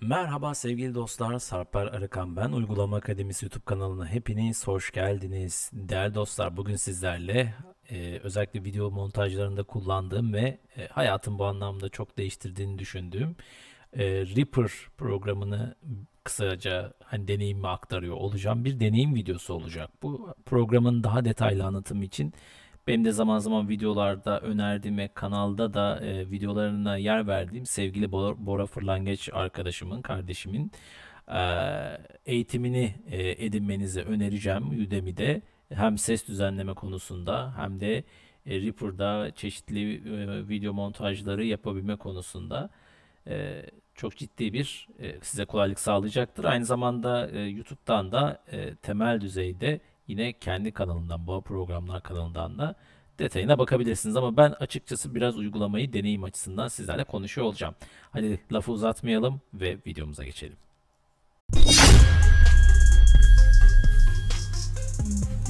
Merhaba sevgili dostlar, Sarper Arıkan ben. Uygulama Akademisi YouTube kanalına hepiniz hoş geldiniz. Değerli dostlar, bugün sizlerle e, özellikle video montajlarında kullandığım ve e, hayatım bu anlamda çok değiştirdiğini düşündüğüm e, Reaper programını kısaca hani deneyimimi aktarıyor olacağım. Bir deneyim videosu olacak. Bu programın daha detaylı anlatımı için benim de zaman zaman videolarda önerdiğim kanalda da e, videolarına yer verdiğim sevgili Bora, Bora Fırlangeç arkadaşımın, kardeşimin e, eğitimini e, edinmenizi önereceğim Udemy'de. Hem ses düzenleme konusunda hem de e, Reaper'da çeşitli e, video montajları yapabilme konusunda e, çok ciddi bir e, size kolaylık sağlayacaktır. Aynı zamanda e, YouTube'dan da e, temel düzeyde yine kendi kanalından, bu programlar kanalından da detayına bakabilirsiniz. Ama ben açıkçası biraz uygulamayı deneyim açısından sizlerle konuşuyor olacağım. Hadi lafı uzatmayalım ve videomuza geçelim.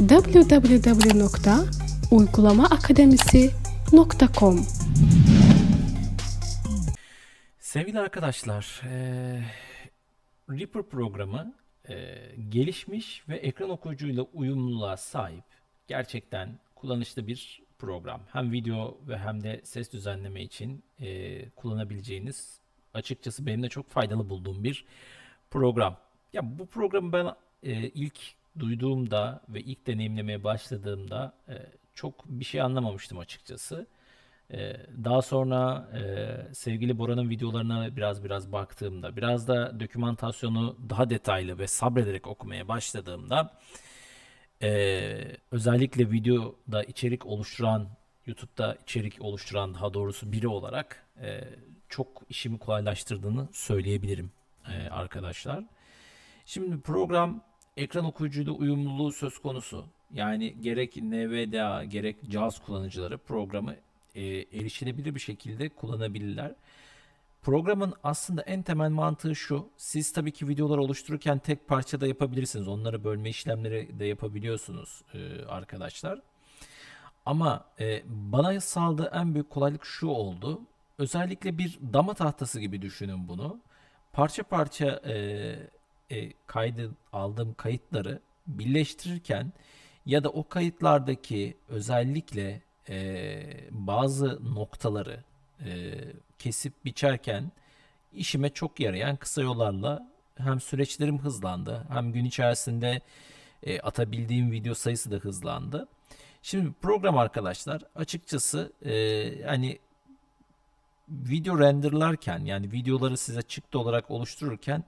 www.uygulamaakademisi.com Sevgili arkadaşlar, eee, Reaper programı eee, gelişmiş ve ekran okuyucuyla uyumluluğa sahip gerçekten kullanışlı bir program. Hem video ve hem de ses düzenleme için eee, kullanabileceğiniz açıkçası benim de çok faydalı bulduğum bir program. Ya bu programı ben eee, ilk duyduğumda ve ilk deneyimlemeye başladığımda eee, çok bir şey anlamamıştım açıkçası. Ee, daha sonra e, sevgili Bora'nın videolarına biraz biraz baktığımda, biraz da dokümantasyonu daha detaylı ve sabrederek okumaya başladığımda, e, özellikle videoda içerik oluşturan, YouTube'da içerik oluşturan daha doğrusu biri olarak e, çok işimi kolaylaştırdığını söyleyebilirim e, arkadaşlar. Şimdi program ekran okuyucuyla uyumluluğu söz konusu. Yani gerek NVDA gerek JAWS kullanıcıları programı e, erişilebilir bir şekilde kullanabilirler. Programın aslında en temel mantığı şu. Siz tabii ki videolar oluştururken tek parçada yapabilirsiniz. Onları bölme işlemleri de yapabiliyorsunuz e, arkadaşlar. Ama e, bana sağladığı en büyük kolaylık şu oldu. Özellikle bir dama tahtası gibi düşünün bunu. Parça parça e, e, kaydı aldığım kayıtları birleştirirken ya da o kayıtlardaki özellikle e, bazı noktaları e, kesip biçerken işime çok yarayan kısa yollarla hem süreçlerim hızlandı hem gün içerisinde e, atabildiğim video sayısı da hızlandı. Şimdi program arkadaşlar açıkçası e, hani video renderlarken yani videoları size çıktı olarak oluştururken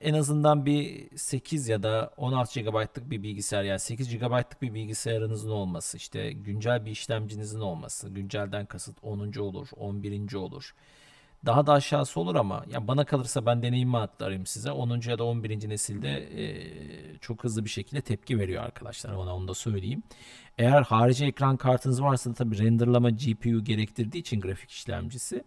en azından bir 8 ya da 16 GB'lık bir bilgisayar yani 8 GB'lık bir bilgisayarınızın olması işte güncel bir işlemcinizin olması güncelden kasıt 10. olur 11. olur daha da aşağısı olur ama ya bana kalırsa ben deneyimi aktarayım size 10. ya da 11. nesilde e, çok hızlı bir şekilde tepki veriyor arkadaşlar bana onu da söyleyeyim. Eğer harici ekran kartınız varsa da tabii renderlama GPU gerektirdiği için grafik işlemcisi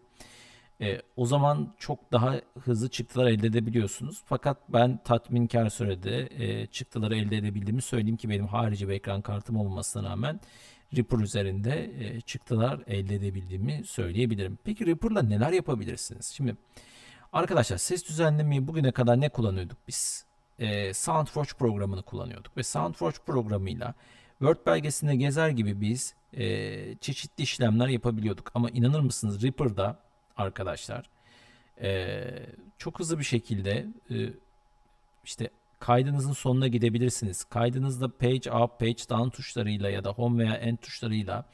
e, o zaman çok daha hızlı çıktılar elde edebiliyorsunuz. Fakat ben tatminkar sürede e, çıktıları elde edebildiğimi söyleyeyim ki benim harici bir ekran kartım olmasına rağmen Reaper üzerinde e, çıktılar elde edebildiğimi söyleyebilirim. Peki Reaper'la neler yapabilirsiniz? Şimdi arkadaşlar ses düzenlemeyi bugüne kadar ne kullanıyorduk biz? E, SoundForge programını kullanıyorduk ve SoundForge programıyla Word belgesinde gezer gibi biz e, çeşitli işlemler yapabiliyorduk. Ama inanır mısınız Reaper'da arkadaşlar. Ee, çok hızlı bir şekilde e, işte kaydınızın sonuna gidebilirsiniz. Kaydınızda page up, page down tuşlarıyla ya da home veya end tuşlarıyla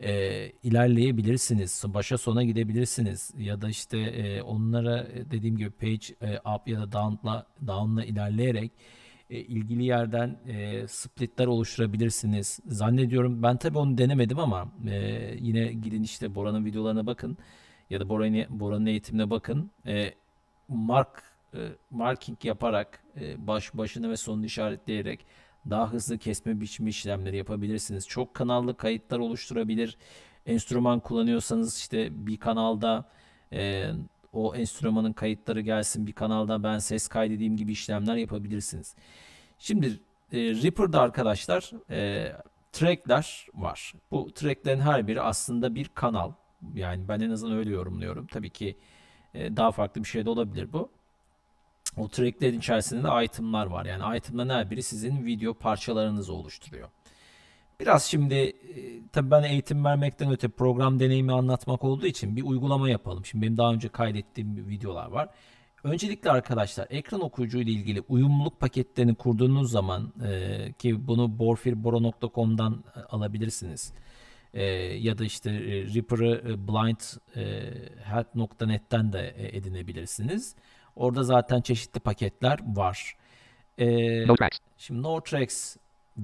e, ilerleyebilirsiniz. Başa sona gidebilirsiniz. Ya da işte e, onlara dediğim gibi page e, up ya da down'la down'la ilerleyerek e, ilgili yerden e, splitler oluşturabilirsiniz. Zannediyorum ben tabii onu denemedim ama e, yine gidin işte Bora'nın videolarına bakın ya da Bora'nın Bora'nın eğitimine bakın. E, mark e, marking yaparak e, baş başını ve sonunu işaretleyerek daha hızlı kesme biçme işlemleri yapabilirsiniz. Çok kanallı kayıtlar oluşturabilir. Enstrüman kullanıyorsanız işte bir kanalda e, o enstrümanın kayıtları gelsin bir kanalda ben ses kaydedeyim gibi işlemler yapabilirsiniz. Şimdi e, Reaper'da arkadaşlar e, trackler var. Bu tracklerin her biri aslında bir kanal. Yani ben en azından öyle yorumluyorum. Tabii ki E, daha farklı bir şey de olabilir bu. O tracklerin içerisinde de itemlar var. Yani itemların her biri sizin video parçalarınızı oluşturuyor. Biraz şimdi e, tabii ben eğitim vermekten öte program deneyimi anlatmak olduğu için bir uygulama yapalım. Şimdi benim daha önce kaydettiğim videolar var. Öncelikle arkadaşlar ekran okuyucu ile ilgili uyumluluk paketlerini kurduğunuz zaman e, ki bunu borfirboro.com'dan e, alabilirsiniz. E, ya da işte e, Reaper'ı e, blindhelp.net'ten de e, edinebilirsiniz. Orada zaten çeşitli paketler var. E, No tracks. Şimdi no tracks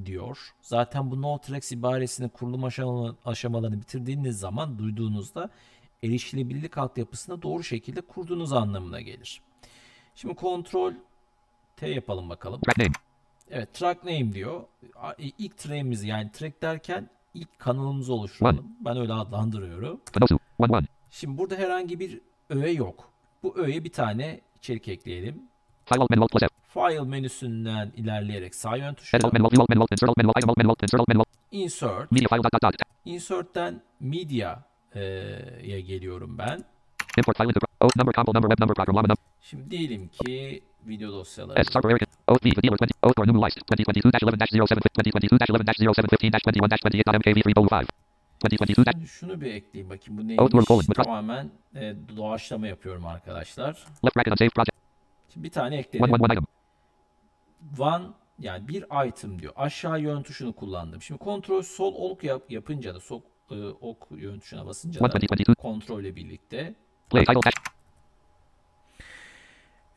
diyor. Zaten bu no tracks ibaresinin kurulum aşama, aşamalarını bitirdiğiniz zaman duyduğunuzda erişilebilirlik altyapısını doğru şekilde kurduğunuz anlamına gelir. Şimdi kontrol T yapalım bakalım. Track name. Evet track name diyor. İlk track'imizi yani track derken ilk kanalımızı oluşturalım. Ben öyle adlandırıyorum. Şimdi burada herhangi bir öğe yok. Bu öğeye bir tane içerik ekleyelim. File alt plus F. File menüsünden ilerleyerek sağ yön tuşuna view alt menu alt insert menu item alt insert alt. insert Media file dot dot dot. Insert'ten Media'ya geliyorum ben. Import file into pro- O number combo number web number program llama num. Şimdi diyelim ki video dosyaları. OSV video 20 OSCOR numeralized 2022-11-07 2022-11-07-15-21-28.mkv3.5 Şimdi şunu bir ekleyeyim bakayım bu neymiş. Tamamen e, doğaçlama yapıyorum arkadaşlar. Şimdi bir tane ekledim. One yani bir item diyor. Aşağı yön tuşunu kullandım. Şimdi kontrol sol ok yap, yapınca da sok, e, ok yön tuşuna basınca da kontrolle birlikte. Play title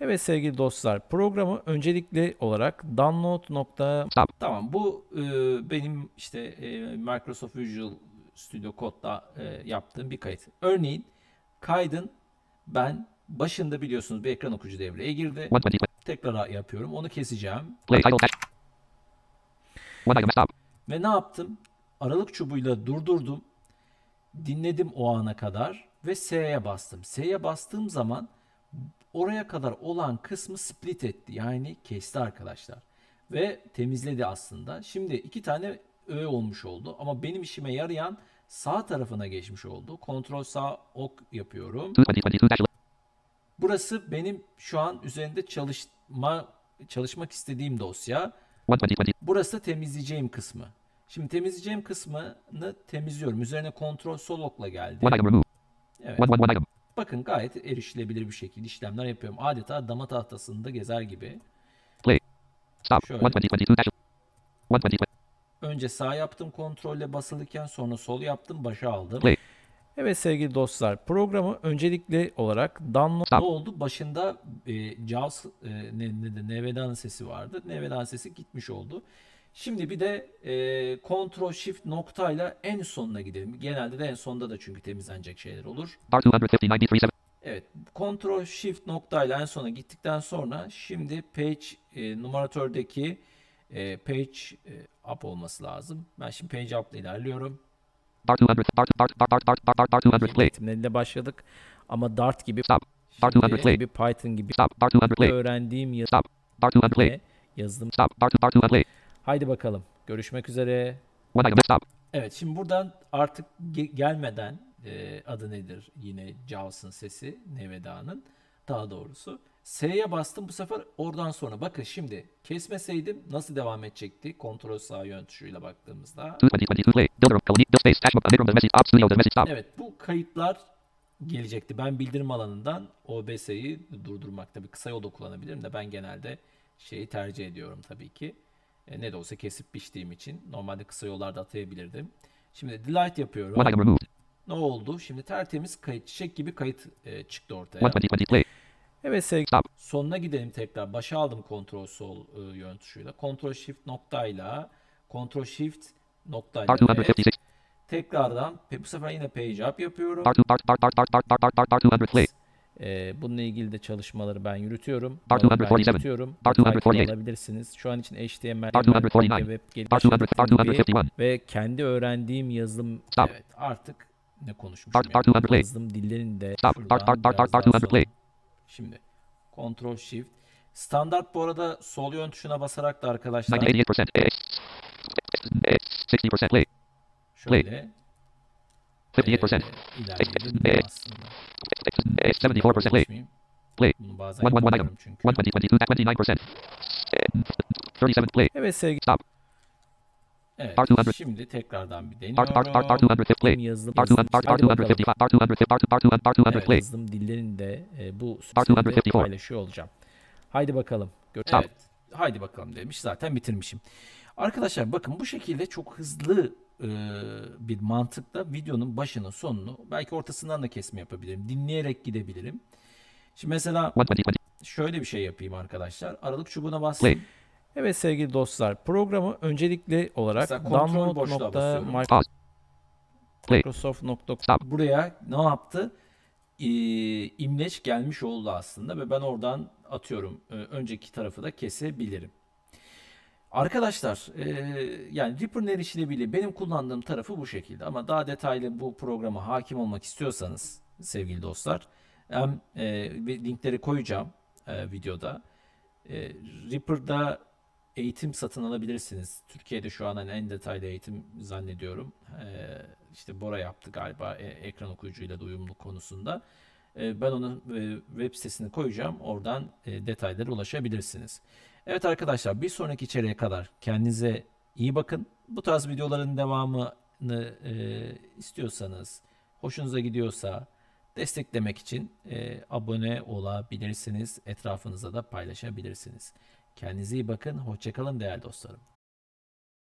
Evet sevgili dostlar programı öncelikli olarak download nokta tamam bu e, benim işte e, Microsoft Visual Studio Code'da e, yaptığım bir kayıt. Örneğin kaydın ben başında biliyorsunuz bir ekran okuyucu devreye girdi. Tekrar yapıyorum. Onu keseceğim. Ve ne yaptım? Aralık çubuğuyla durdurdum. Dinledim o ana kadar ve S'ye bastım. S'ye bastığım zaman oraya kadar olan kısmı split etti. Yani kesti arkadaşlar. Ve temizledi aslında. Şimdi iki tane öğe olmuş oldu. Ama benim işime yarayan sağ tarafına geçmiş oldu. Kontrol sağ ok yapıyorum. Burası benim şu an üzerinde çalışma çalışmak istediğim dosya. Burası temizleyeceğim kısmı. Şimdi temizleyeceğim kısmını temizliyorum. Üzerine kontrol sol okla geldi. Evet. Bakın gayet erişilebilir bir şekilde işlemler yapıyorum. Adeta dama tahtasında gezer gibi. Play. Stop. Şöyle. One twenty twenty two dash. One twenty. Önce sağ yaptım kontrolle basılırken sonra sol yaptım başa aldım. Play. Evet sevgili dostlar programı öncelikli olarak download oldu? Başında e, JAWS e, ne, ne NVDA'nın sesi vardı. NVDA'nın sesi gitmiş oldu. Şimdi bir de e, Ctrl Shift noktayla en sonuna gidelim. Genelde de en sonda da çünkü temizlenecek şeyler olur. Evet. Ctrl Shift noktayla en sona gittikten sonra şimdi page e, numaratördeki e, page e, up olması lazım. Ben şimdi page up ile ilerliyorum. Hundred. R R R R R R R two hundred play. Eğitimleriyle başladık ama Dart gibi Stop. Two hundred play. gibi Python gibi Stop. Two hundred play. öğrendiğim yazı Stop. R two hundred play. ve yazılım. Stop. R two hundred play. Haydi bakalım. Görüşmek üzere. Evet şimdi buradan artık ge- gelmeden e, adı nedir yine JAWS'ın sesi Neveda'nın daha doğrusu. S'ye bastım bu sefer oradan sonra bakın şimdi kesmeseydim nasıl devam edecekti kontrol sağ yön tuşuyla baktığımızda. Evet bu kayıtlar gelecekti. Ben bildirim alanından OBS'yi durdurmak tabii kısa yolda kullanabilirim de ben genelde şeyi tercih ediyorum tabii ki. E, ne de olsa kesip biçtiğim için. Normalde kısa yollarda atayabilirdim. Şimdi delete yapıyorum. Ne oldu? Şimdi tertemiz kayıt, çiçek gibi kayıt e, çıktı ortaya. Evet sevgili Stop. sonuna gidelim tekrar. Başa aldım kontrol sol e, yön tuşuyla. Kontrol shift noktayla kontrol shift noktayla tekrardan bu sefer yine page up yapıyorum. E, bununla ilgili de çalışmaları ben yürütüyorum. Part 247. Yürütüyorum. 248. Alabilirsiniz. Şu an için HTML, Part 249. Web geliştirme ve kendi öğrendiğim yazılım Stop. Evet, artık ne konuşmuşum? Part, yani. yazılım dillerini Stop. Part, part, part, part, part, play. Şimdi Ctrl Shift. Standart bu arada sol yön tuşuna basarak da arkadaşlar. 98%. Şöyle. 58%. e, ilerleyelim aslında. 74% play. Geçmeyeyim. Play. Bazen One, one, one item. yapıyorum çünkü. 12022 at 29%. 37 play. Evet sevgili Stop. Evet, R200. şimdi tekrardan bir deniyorum. R, R, R250 play. Yazılım, R200, R, Hadi bakalım. R255, R250, R200, R200 Evet, play. yazılım dillerini de e, bu R254. süreçte paylaşıyor olacağım. Haydi bakalım. Gör-. Evet. Haydi bakalım demiş. Zaten bitirmişim. Arkadaşlar bakın bu şekilde çok hızlı e, bir mantıkla videonun başını sonunu belki ortasından da kesme yapabilirim. Dinleyerek gidebilirim. Şimdi mesela 120, şöyle bir şey yapayım arkadaşlar. Aralık çubuğuna bas. Play. Evet sevgili dostlar programı öncelikli olarak Mesela kontrol boşluğa basıyorum. Pause. Play. download.microsoft. Stop. Buraya ne yaptı? Ee, imleç gelmiş oldu aslında ve ben oradan atıyorum. Ee, önceki tarafı da kesebilirim. Arkadaşlar e, yani Reaper'ın erişilebilirliği benim kullandığım tarafı bu şekilde ama daha detaylı bu programa hakim olmak istiyorsanız sevgili dostlar hem e, linkleri koyacağım e, videoda. E, Reaper'da eğitim satın alabilirsiniz. Türkiye'de şu an hani en detaylı eğitim zannediyorum. E, işte Bora yaptı galiba e, ekran okuyucuyla da uyumlu konusunda. E, ben onun e, web sitesini koyacağım. Oradan e, detaylara ulaşabilirsiniz. Evet arkadaşlar bir sonraki içeriğe kadar kendinize iyi bakın. Bu tarz videoların devamını e, istiyorsanız, hoşunuza gidiyorsa desteklemek için e, abone olabilirsiniz. Etrafınıza da paylaşabilirsiniz. Kendinize iyi bakın. Hoşçakalın değerli dostlarım.